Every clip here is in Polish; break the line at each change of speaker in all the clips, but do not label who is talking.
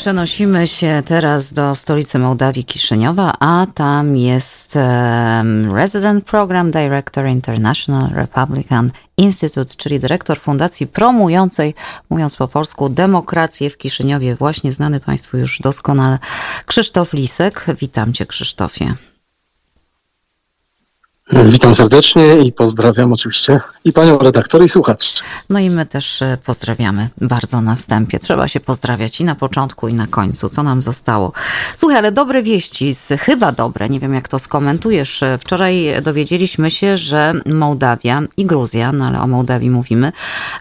Przenosimy się teraz do stolicy Mołdawii, Kiszyniowa, a tam jest um, Resident Program Director International Republican Institute, czyli dyrektor fundacji promującej, mówiąc po polsku, demokrację w Kiszyniowie, właśnie znany Państwu już doskonale Krzysztof Lisek. Witam Cię Krzysztofie.
Witam serdecznie i pozdrawiam oczywiście i panią redaktor i słuchaczy.
No i my też e, pozdrawiamy bardzo na wstępie. Trzeba się pozdrawiać i na początku i na końcu, co nam zostało. Słuchaj, ale dobre wieści, chyba dobre, nie wiem jak to skomentujesz. E, wczoraj dowiedzieliśmy się, że Mołdawia i Gruzja, no ale o Mołdawii mówimy,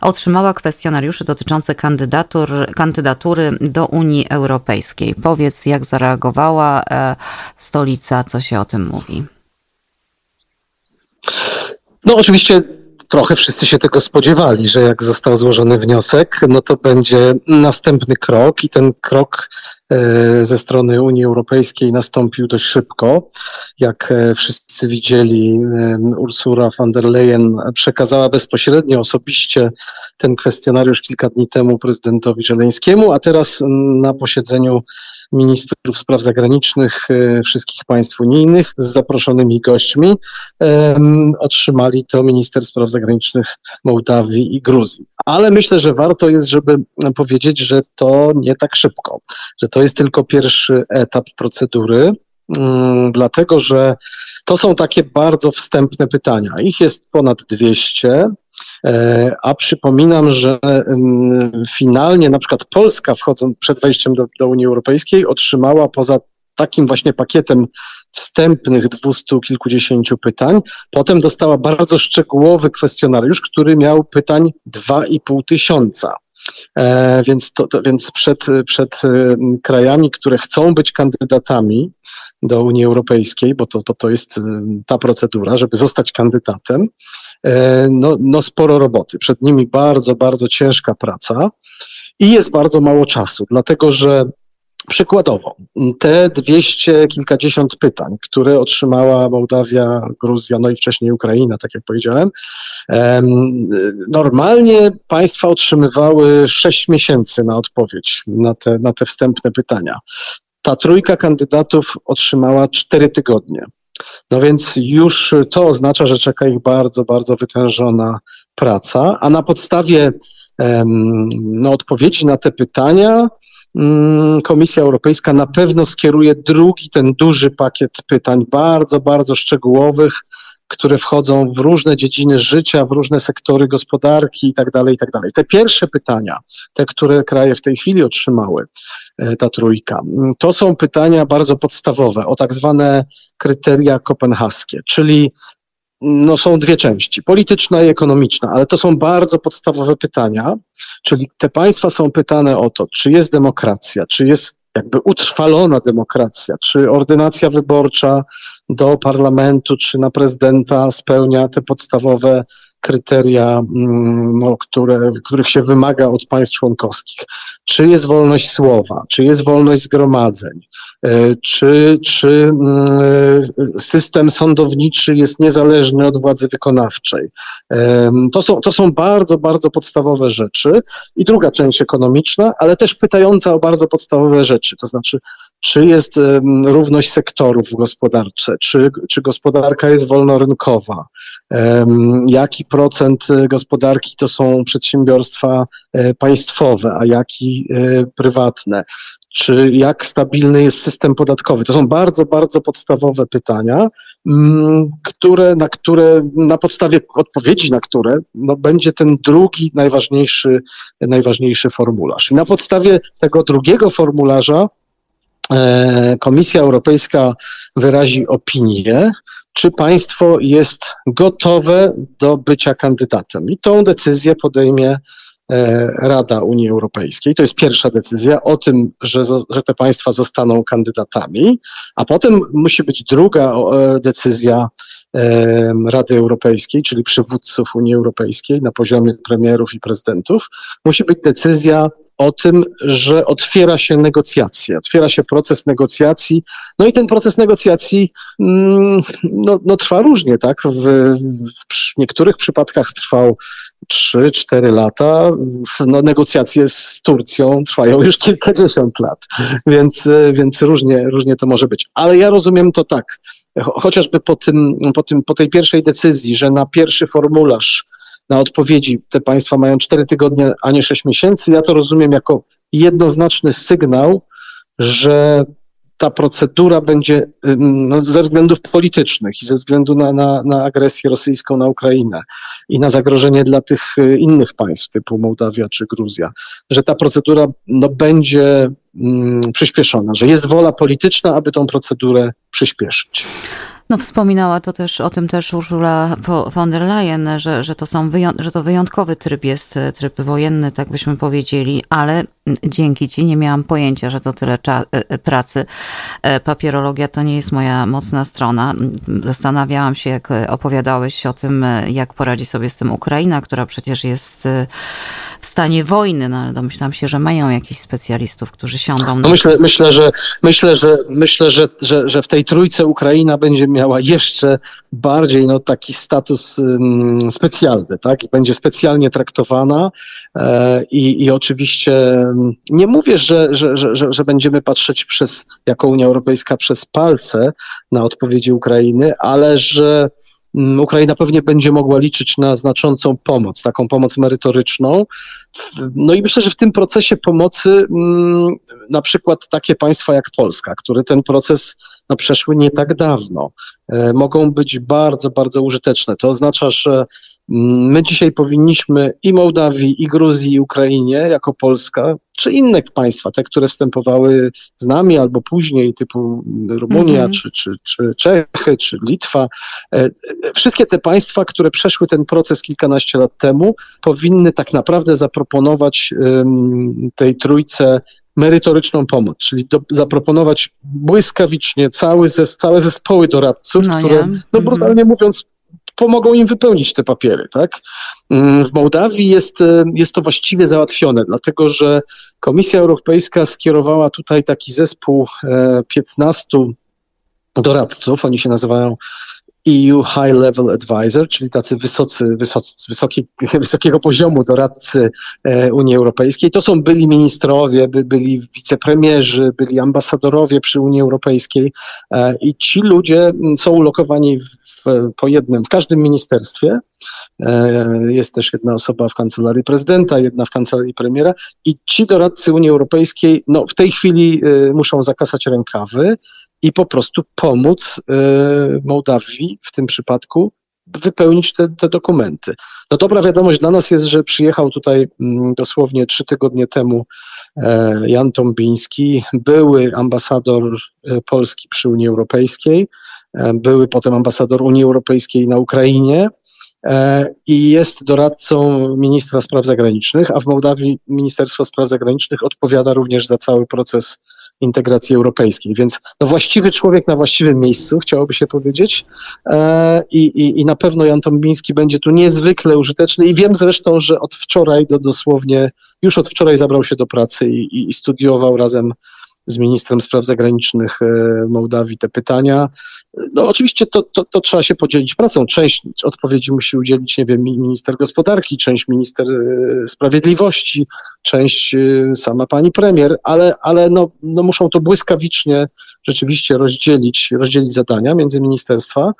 otrzymała kwestionariusze dotyczące kandydatur, kandydatury do Unii Europejskiej. Powiedz, jak zareagowała e, stolica, co się o tym mówi.
No oczywiście trochę wszyscy się tego spodziewali, że jak został złożony wniosek, no to będzie następny krok i ten krok ze strony Unii Europejskiej nastąpił dość szybko. Jak e, wszyscy widzieli, e, Ursula von der Leyen przekazała bezpośrednio, osobiście ten kwestionariusz kilka dni temu prezydentowi Żeleńskiemu, a teraz na posiedzeniu ministrów spraw zagranicznych e, wszystkich państw unijnych z zaproszonymi gośćmi. Otrzymali to minister spraw zagranicznych Mołdawii i Gruzji. Ale myślę, że warto jest, żeby powiedzieć, że to nie tak szybko, że to jest tylko pierwszy etap procedury, mm, dlatego że to są takie bardzo wstępne pytania. Ich jest ponad 200. E, a przypominam, że finalnie na przykład Polska wchodząc przed wejściem do, do Unii Europejskiej otrzymała poza takim właśnie pakietem wstępnych dwustu kilkudziesięciu pytań. Potem dostała bardzo szczegółowy kwestionariusz, który miał pytań dwa i pół tysiąca. E, więc, to, to, więc przed, przed krajami, które chcą być kandydatami do Unii Europejskiej, bo to, to, to jest ta procedura, żeby zostać kandydatem, E, no, no sporo roboty. Przed nimi bardzo, bardzo ciężka praca i jest bardzo mało czasu, dlatego że Przykładowo, te dwieście kilkadziesiąt pytań, które otrzymała Mołdawia, Gruzja, no i wcześniej Ukraina, tak jak powiedziałem, normalnie państwa otrzymywały sześć miesięcy na odpowiedź na te, na te wstępne pytania. Ta trójka kandydatów otrzymała cztery tygodnie. No więc już to oznacza, że czeka ich bardzo, bardzo wytężona praca, a na podstawie no, odpowiedzi na te pytania Komisja Europejska na pewno skieruje drugi, ten duży pakiet pytań, bardzo, bardzo szczegółowych, które wchodzą w różne dziedziny życia, w różne sektory gospodarki itd., tak itd. Tak te pierwsze pytania, te, które kraje w tej chwili otrzymały, e, ta trójka, to są pytania bardzo podstawowe o tak zwane kryteria kopenhaskie, czyli no, są dwie części, polityczna i ekonomiczna, ale to są bardzo podstawowe pytania, czyli te państwa są pytane o to, czy jest demokracja, czy jest jakby utrwalona demokracja, czy ordynacja wyborcza do parlamentu, czy na prezydenta spełnia te podstawowe kryteria, mm, no, które, których się wymaga od państw członkowskich. Czy jest wolność słowa, czy jest wolność zgromadzeń, e, czy, czy mm, system sądowniczy jest niezależny od władzy wykonawczej. To są, to są bardzo, bardzo podstawowe rzeczy. I druga część ekonomiczna, ale też pytająca o bardzo podstawowe rzeczy, to znaczy, czy jest równość sektorów gospodarcze, czy, czy gospodarka jest wolnorynkowa, jaki procent gospodarki to są przedsiębiorstwa e, państwowe, a jaki e, prywatne, czy jak stabilny jest system podatkowy. To są bardzo, bardzo podstawowe pytania, mm, które, na które, na podstawie odpowiedzi na które no, będzie ten drugi najważniejszy, najważniejszy formularz. I na podstawie tego drugiego formularza e, Komisja Europejska wyrazi opinię, czy państwo jest gotowe do bycia kandydatem. I tą decyzję podejmie e, Rada Unii Europejskiej. To jest pierwsza decyzja o tym, że, że te państwa zostaną kandydatami, a potem musi być druga e, decyzja e, Rady Europejskiej, czyli przywódców Unii Europejskiej na poziomie premierów i prezydentów. Musi być decyzja o tym, że otwiera się negocjacje, otwiera się proces negocjacji. No i ten proces negocjacji mm, no, no trwa różnie, tak? W, w niektórych przypadkach trwał 3-4 lata. No, negocjacje z Turcją trwają już kilkadziesiąt lat, więc, więc różnie, różnie to może być. Ale ja rozumiem to tak, chociażby po, tym, po, tym, po tej pierwszej decyzji, że na pierwszy formularz na odpowiedzi te państwa mają 4 tygodnie, a nie 6 miesięcy, ja to rozumiem jako jednoznaczny sygnał, że ta procedura będzie no, ze względów politycznych i ze względu na, na, na, agresję rosyjską na Ukrainę i na zagrożenie dla tych y, innych państw typu Mołdawia czy Gruzja, że ta procedura no, będzie mm, przyspieszona, że jest wola polityczna, aby tą procedurę przyspieszyć.
No wspominała to też, o tym też Ursula von der Leyen, że, że, to są że to wyjątkowy tryb jest, tryb wojenny, tak byśmy powiedzieli, ale dzięki ci nie miałam pojęcia, że to tyle e, e, pracy. E, papierologia to nie jest moja mocna strona. Zastanawiałam się, jak opowiadałeś o tym, jak poradzi sobie z tym Ukraina, która przecież jest w stanie wojny, no ale domyślam się, że mają jakichś specjalistów, którzy siądą.
No myślę, myślę, że myślę, że myślę, że, że, że w tej trójce Ukraina będzie miała jeszcze bardziej no, taki status specjalny, tak? I będzie specjalnie traktowana i, i oczywiście nie mówię, że, że, że, że będziemy patrzeć przez, jako Unia Europejska przez palce na odpowiedzi Ukrainy, ale że mm, Ukraina pewnie będzie mogła liczyć na znaczącą pomoc, taką pomoc merytoryczną. No i myślę, że w tym procesie pomocy mm, na przykład takie państwa jak Polska, które ten proces no, przeszły nie tak dawno, e, mogą być bardzo, bardzo użyteczne. To oznacza, że My dzisiaj powinniśmy i Mołdawii, i Gruzji, i Ukrainie, jako Polska, czy inne państwa, te, które wstępowały z nami albo później, typu Rumunia, mm -hmm. czy, czy, czy Czechy, czy Litwa, e, wszystkie te państwa, które przeszły ten proces kilkanaście lat temu, powinny tak naprawdę zaproponować tej trójce merytoryczną pomoc, czyli do, zaproponować błyskawicznie cały zes, całe zespoły doradców, no które, no brutalnie mm -hmm. mówiąc, pomogą im wypełnić te papiery, tak? Mm, w Mołdawii jest, e, jest to właściwie załatwione, dlatego że Komisja Europejska skierowała tutaj taki zespół 15 e, doradców, oni się nazywają EU High Level Advisor, czyli tacy wysocy, wysocy wysoki, wysokiego poziomu doradcy e, Unii Europejskiej. To są byli ministrowie, by, byli wicepremierzy, byli ambasadorowie przy Unii Europejskiej i ci ludzie są ulokowani w po jednym w każdym ministerstwie. E, jest też jedna osoba w kancelarii prezydenta, jedna w kancelarii premiera i ci doradcy Unii Europejskiej no, w tej chwili e, muszą zakasać rękawy i po prostu pomóc e, Mołdawii w tym przypadku wypełnić te, te, dokumenty. No dobra wiadomość dla nas jest, że przyjechał tutaj mm, dosłownie trzy tygodnie temu Jan Tombiński, były ambasador Polski przy Unii Europejskiej, E, były potem ambasador Unii Europejskiej na Ukrainie e, i jest doradcą ministra spraw zagranicznych, a w Mołdawii Ministerstwo Spraw Zagranicznych odpowiada również za cały proces integracji europejskiej. Więc no, właściwy człowiek na właściwym miejscu, chciałoby się powiedzieć. E, I, i, I na pewno Jan Tombiński będzie tu niezwykle użyteczny i wiem zresztą, że od wczoraj do dosłownie, już od wczoraj zabrał się do pracy i, i studiował razem z ministrem spraw zagranicznych Mołdawii te pytania. No oczywiście to, to, to, trzeba się podzielić pracą. Część odpowiedzi musi udzielić, nie wiem, minister gospodarki, część minister e, sprawiedliwości, część e, sama pani premier, ale, ale no, no muszą to błyskawicznie rzeczywiście rozdzielić, rozdzielić zadania między ministerstwa.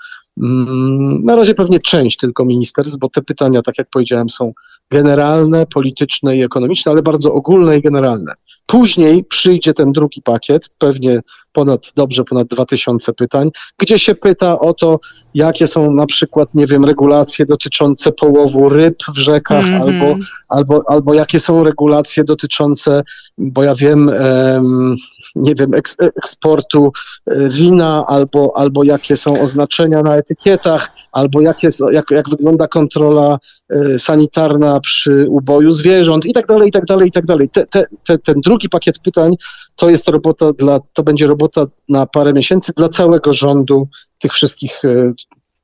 Mm, na razie pewnie część tylko ministerstw, bo te pytania, tak jak powiedziałem, są generalne, polityczne i ekonomiczne, ale bardzo ogólne i generalne. Później przyjdzie ten drugi pakiet, pewnie ponad, dobrze ponad 2000 pytań, gdzie się pyta o to, jakie są na przykład, nie wiem, regulacje dotyczące połowu ryb w rzekach, mm -hmm. albo, albo, albo jakie są regulacje dotyczące, bo ja wiem, um, nie wiem, eks, eksportu e, wina, albo, albo jakie są oznaczenia na etykietach, albo jakie, jak, jak wygląda kontrola e, sanitarna przy uboju zwierząt i tak dalej, i tak dalej, i tak dalej. Te, te, te, ten drugi pakiet pytań to jest robota dla, to będzie robota na parę miesięcy dla całego rządu tych wszystkich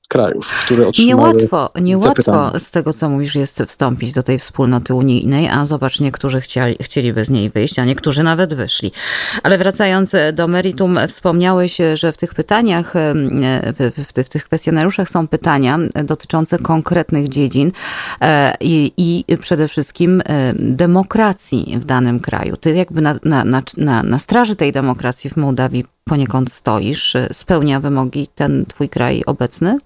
krajów, które otrzymały
Niełatwo, niełatwo z tego, co mówisz, jest wstąpić do tej wspólnoty unijnej, a zobacz, niektórzy chcieli, chcieliby z niej wyjść, a niektórzy nawet wyszli. Ale wracając do meritum, wspomniałeś, że w tych pytaniach, w, w, tych kwestionariuszach są pytania dotyczące konkretnych dziedzin e, i, i przede wszystkim e, demokracji w danym kraju. Ty jakby na, na, na, na straży tej demokracji w Mołdawii poniekąd stoisz, spełnia wymogi ten twój kraj obecny?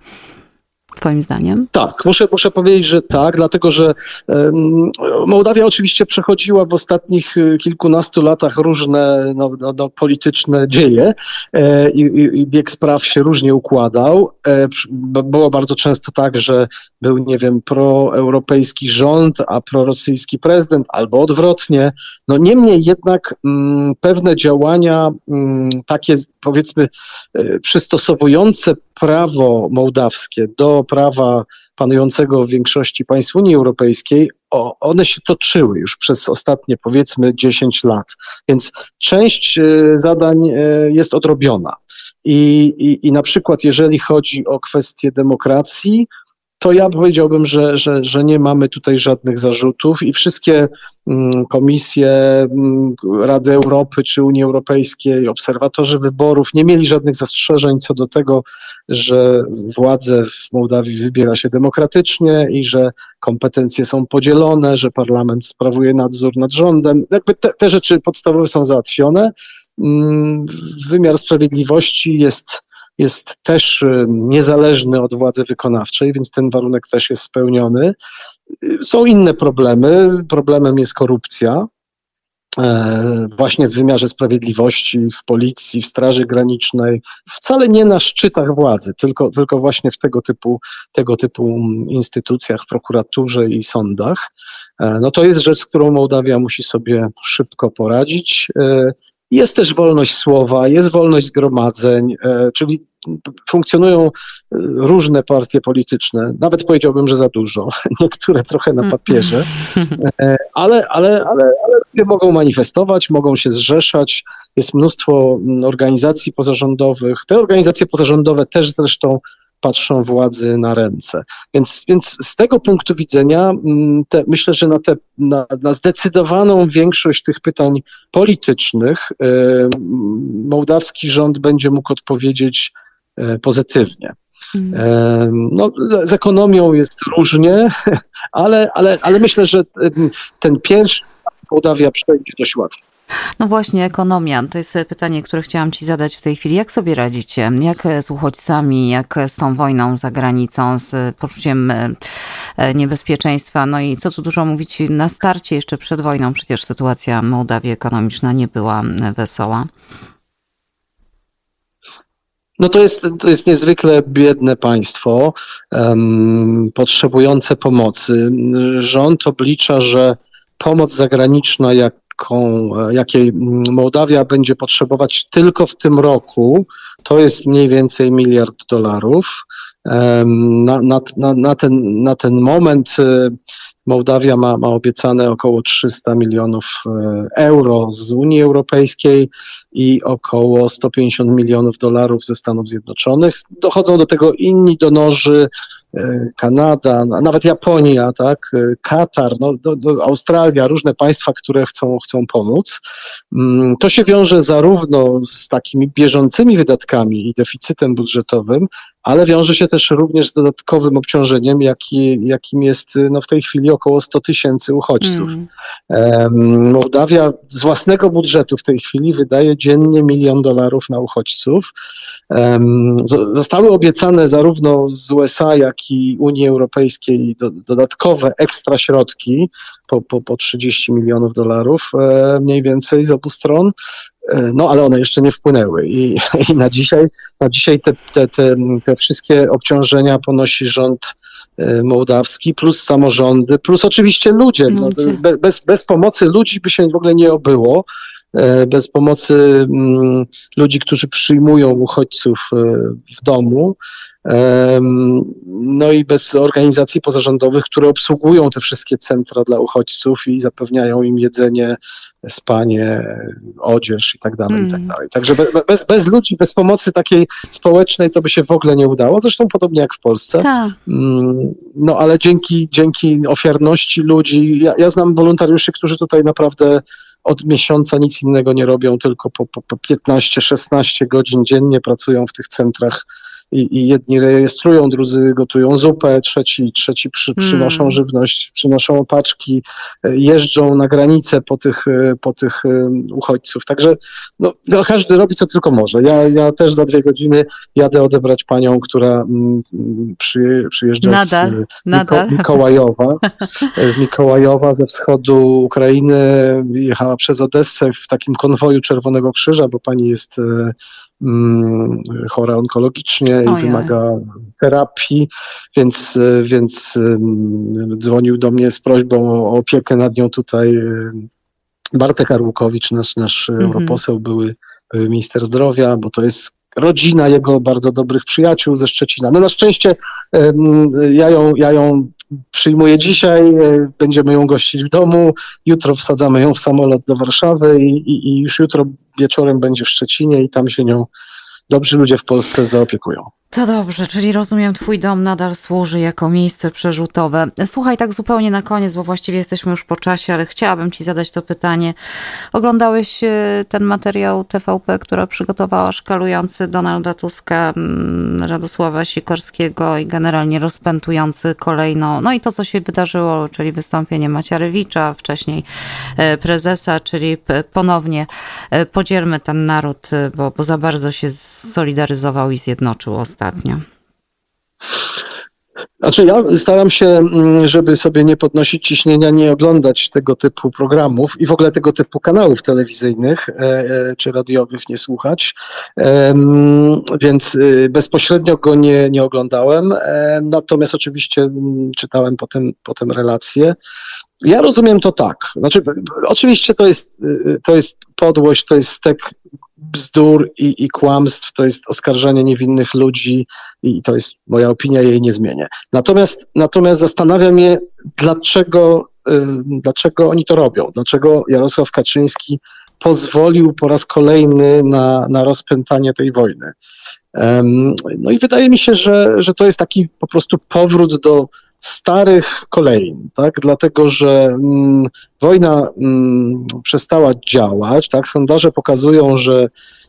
Twoim zdaniem?
Tak, muszę, muszę powiedzieć, że tak, dlatego że Mołdawia oczywiście przechodziła w ostatnich y, kilkunastu latach różne no, no, no, polityczne dzieje e, i, i, bieg spraw się różnie układał. E, było bardzo często tak, że był, nie wiem, proeuropejski rząd, a prorosyjski prezydent, albo odwrotnie. No niemniej jednak m, pewne działania m, takie, powiedzmy, e, przystosowujące prawo mołdawskie do prawa panującego w większości państw Unii Europejskiej, o, one się toczyły już przez ostatnie powiedzmy 10 lat. Więc część e, zadań e, jest odrobiona. I, i, I na przykład, jeżeli chodzi o kwestię demokracji, to ja powiedziałbym, że, że, że nie mamy tutaj żadnych zarzutów i wszystkie mm, komisje mm, Rady Europy czy Unii Europejskiej, obserwatorzy wyborów nie mieli żadnych zastrzeżeń co do tego, że władze w Mołdawii wybiera się demokratycznie i że kompetencje są podzielone, że parlament sprawuje nadzór nad rządem. Jakby te, te rzeczy podstawowe są załatwione. Mm, wymiar sprawiedliwości jest jest też y, niezależny od władzy wykonawczej, więc ten warunek też jest spełniony. Y, są inne problemy. Problemem jest korupcja. E, właśnie w wymiarze sprawiedliwości, w policji, w Straży Granicznej, wcale nie na szczytach władzy, tylko, tylko właśnie w tego typu, tego typu instytucjach, w prokuraturze i sądach. E, no to jest rzecz, z którą Mołdawia musi sobie szybko poradzić. E, jest też wolność słowa, jest wolność zgromadzeń, czyli funkcjonują e, różne partie polityczne, nawet powiedziałbym, że za dużo, niektóre trochę na papierze, e, ale, ale, ale, ale ludzie mogą manifestować, mogą się zrzeszać, jest mnóstwo mm, organizacji pozarządowych. Te organizacje pozarządowe też zresztą patrzą władzy na ręce. Więc, więc z tego punktu widzenia mm, te, myślę, że na, te, na, na, zdecydowaną większość tych pytań politycznych yy, mołdawski rząd będzie mógł odpowiedzieć E, pozytywnie. Mhm. E, no, z, z ekonomią jest różnie, ale, ale, ale myślę, że ten pierwszy Mołdawia przejdzie dość łatwo.
No właśnie, ekonomia. To jest pytanie, które chciałam Ci zadać w tej chwili. Jak sobie radzicie? Jak z uchodźcami, jak z tą wojną za granicą, z poczuciem e, niebezpieczeństwa? No i co tu dużo mówić, na starcie jeszcze przed wojną przecież sytuacja Mołdawii ekonomiczna nie była wesoła.
No to jest, to jest niezwykle biedne państwo, um, potrzebujące pomocy. Rząd oblicza, że pomoc zagraniczna, jaką, jakiej Mołdawia będzie potrzebować tylko w tym roku, to jest mniej więcej miliard dolarów. Na, na, na, na, ten, na ten moment Mołdawia ma, ma obiecane około 300 milionów e, euro z Unii Europejskiej i około 150 milionów dolarów ze Stanów Zjednoczonych. Dochodzą do tego inni donorzy, e, Kanada, nawet Japonia, tak, e, Katar, no, do, do Australia, różne państwa, które chcą, chcą pomóc. Mm, to się wiąże zarówno z takimi bieżącymi wydatkami i deficytem budżetowym, ale wiąże się też również z dodatkowym obciążeniem, jaki, jakim jest no, w tej chwili około 100 tysięcy uchodźców. Mm. Mołdawia z własnego budżetu w tej chwili wydaje dziennie milion dolarów na uchodźców. Zostały obiecane zarówno z USA, jak i Unii Europejskiej do, dodatkowe ekstra środki po, po, po 30 milionów dolarów e, mniej więcej z obu stron. E, no ale one jeszcze nie wpłynęły i, i na dzisiaj, na dzisiaj te, te, te, te wszystkie obciążenia ponosi rząd e, mołdawski, plus samorządy, plus oczywiście ludzie. No, bez, bez pomocy ludzi by się w ogóle nie obyło. Bez pomocy mm, ludzi, którzy przyjmują uchodźców w domu, no i bez organizacji pozarządowych, które obsługują te wszystkie centra dla uchodźców i zapewniają im jedzenie, spanie, odzież i tak dalej, i tak mm. dalej. Także bez, bez ludzi, bez pomocy takiej społecznej to by się w ogóle nie udało, zresztą podobnie jak w Polsce.
Tak.
Mm, no ale dzięki, dzięki ofiarności ludzi, ja, ja znam wolontariuszy, którzy tutaj naprawdę od miesiąca nic innego nie robią, tylko po, po, po 15-16 godzin dziennie pracują w tych centrach i, i jedni rejestrują, drudzy gotują zupę, trzeci, trzeci przy, przynoszą mm. żywność, przynoszą opaczki, e, jeżdżą na granicę po tych, e, po tych e, uchodźców. Także no, no, każdy robi co tylko może. Ja, ja też za dwie godziny jadę odebrać panią, która mm, przy, przyjeżdża
nadal, z
nadal. Mikołajowa, z Mikołajowa, ze wschodu Ukrainy, jechała przez Odessę w takim konwoju Czerwonego Krzyża, bo pani jest Mm, chora onkologicznie i wymaga terapii, więc, więc dzwonił do mnie z prośbą o opiekę nad nią tutaj Bartek Arłukowicz, nasz, nasz mhm. europoseł, były, były minister zdrowia, bo to jest rodzina jego bardzo dobrych przyjaciół ze Szczecina. No na szczęście ja ją, ja ją przyjmuję dzisiaj, e, będziemy ją gościć w domu, jutro wsadzamy ją w samolot do Warszawy i, i, i już jutro wieczorem będzie w Szczecinie i tam się nią dobrzy ludzie w Polsce zaopiekują.
To dobrze, czyli rozumiem, Twój dom nadal służy jako miejsce przerzutowe. Słuchaj, tak zupełnie na koniec, bo właściwie jesteśmy już po czasie, ale chciałabym Ci zadać to pytanie. Oglądałeś e, ten materiał TVP, która przygotowała szkalujący Donalda Tuska, mm, Radosława Sikorskiego i generalnie rozpętujący kolejno, no i to, co się wydarzyło, czyli wystąpienie Maciarewicza, wcześniej e, prezesa, czyli ponownie e, podzielmy ten naród, bo, bo za bardzo się solidaryzował i zjednoczył ostatnio?
Znaczy ja staram się, mm, żeby sobie nie podnosić ciśnienia, nie oglądać tego typu programów i w ogóle tego typu kanałów telewizyjnych e, e, czy radiowych nie słuchać, więc y, bezpośrednio go nie, nie oglądałem, e, natomiast oczywiście mm, czytałem potem, potem relacje. Ja rozumiem to tak. Znaczy, oczywiście to jest, y, to jest podłość, to jest stek bzdur i, i kłamstw, to jest oskarżanie niewinnych ludzi i to jest moja opinia, jej nie zmienię. Natomiast, natomiast zastanawiam się, dlaczego, y, dlaczego oni to robią, dlaczego Jarosław Kaczyński pozwolił po raz kolejny na, na rozpętanie tej wojny. No i wydaje mi się, że, że to jest taki po prostu powrót do starych kolei, tak? dlatego że mm, wojna mm, przestała działać, tak? sondaże pokazują, że,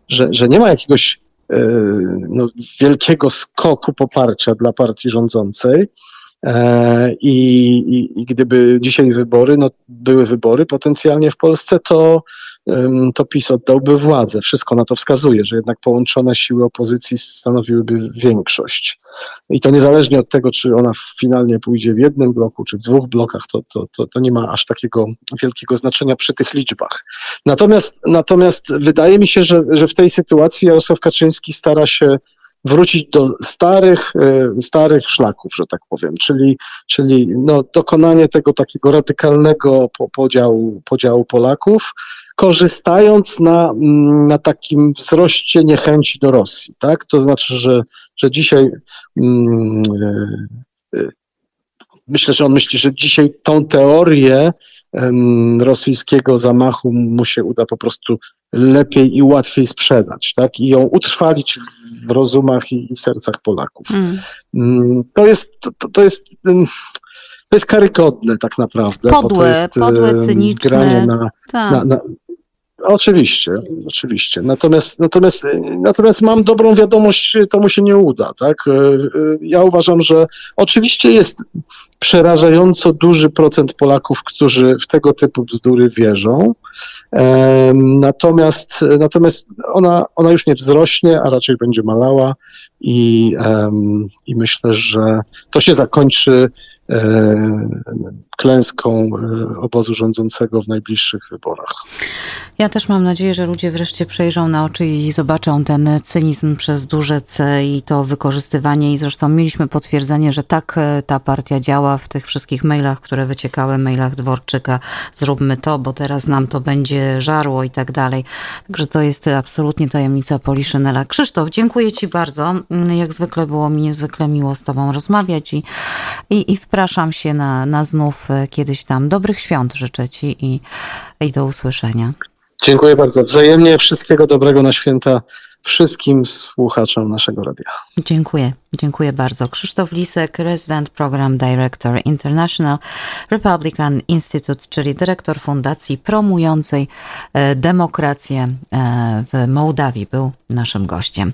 że, że nie ma jakiegoś e, no, wielkiego skoku poparcia dla partii rządzącej. E, I, i, I, gdyby dzisiaj wybory, no były wybory potencjalnie w Polsce, to to PiS oddałby władzę. Wszystko na to wskazuje, że jednak połączone siły opozycji stanowiłyby większość. I to niezależnie od tego, czy ona finalnie pójdzie w jednym bloku, czy w dwóch blokach, to, to, to, to nie ma aż takiego wielkiego znaczenia przy tych liczbach. Natomiast, natomiast wydaje mi się, że, że w tej sytuacji Jarosław Kaczyński stara się wrócić do starych, e, starych szlaków, że tak powiem, czyli, czyli no, dokonanie tego takiego radykalnego podziału, podziału Polaków, korzystając na, mm, na takim wzroście niechęci do Rosji. Tak? To znaczy, że, że dzisiaj mm, e, e, myślę, że on myśli, że dzisiaj tą teorię rosyjskiego zamachu mu się uda po prostu lepiej i łatwiej sprzedać, tak? I ją utrwalić w rozumach i, sercach Polaków. Mm. To jest, to, to jest to jest karygodne tak naprawdę.
Podłe, to jest, podłe, cyniczne.
Granie na, tak. na, na, Oczywiście, oczywiście. Natomiast, natomiast, natomiast mam dobrą wiadomość, to mu się nie uda. Tak? Ja uważam, że oczywiście jest przerażająco duży procent Polaków, którzy w tego typu bzdury wierzą. Natomiast, natomiast ona, ona już nie wzrośnie, a raczej będzie malała i, i myślę, że to się zakończy klęską e, obozu rządzącego w najbliższych wyborach.
Ja też mam nadzieję, że ludzie wreszcie przejrzą na oczy i zobaczą ten cynizm przez duże C i to wykorzystywanie. I zresztą mieliśmy potwierdzenie, że tak e, ta partia działa w tych wszystkich mailach, które wyciekały, mailach Dworczyka. Zróbmy to, bo teraz nam to będzie żarło i tak dalej. Także to jest absolutnie tajemnica Poliszynela. Krzysztof, dziękuję Ci bardzo. Jak zwykle było mi niezwykle miło z Tobą rozmawiać i, i, i wpraszam się na, na znów e, kiedyś tam. Dobrych świąt życzę Ci i, i do usłyszenia.
Dziękuję bardzo. Wzajemnie wszystkiego dobrego na święta wszystkim słuchaczom naszego radia.
Dziękuję, dziękuję bardzo. Krzysztof Lisek, Resident Program Director International Republican Institute, czyli dyrektor fundacji promującej e, demokrację e, w Mołdawii, był naszym gościem.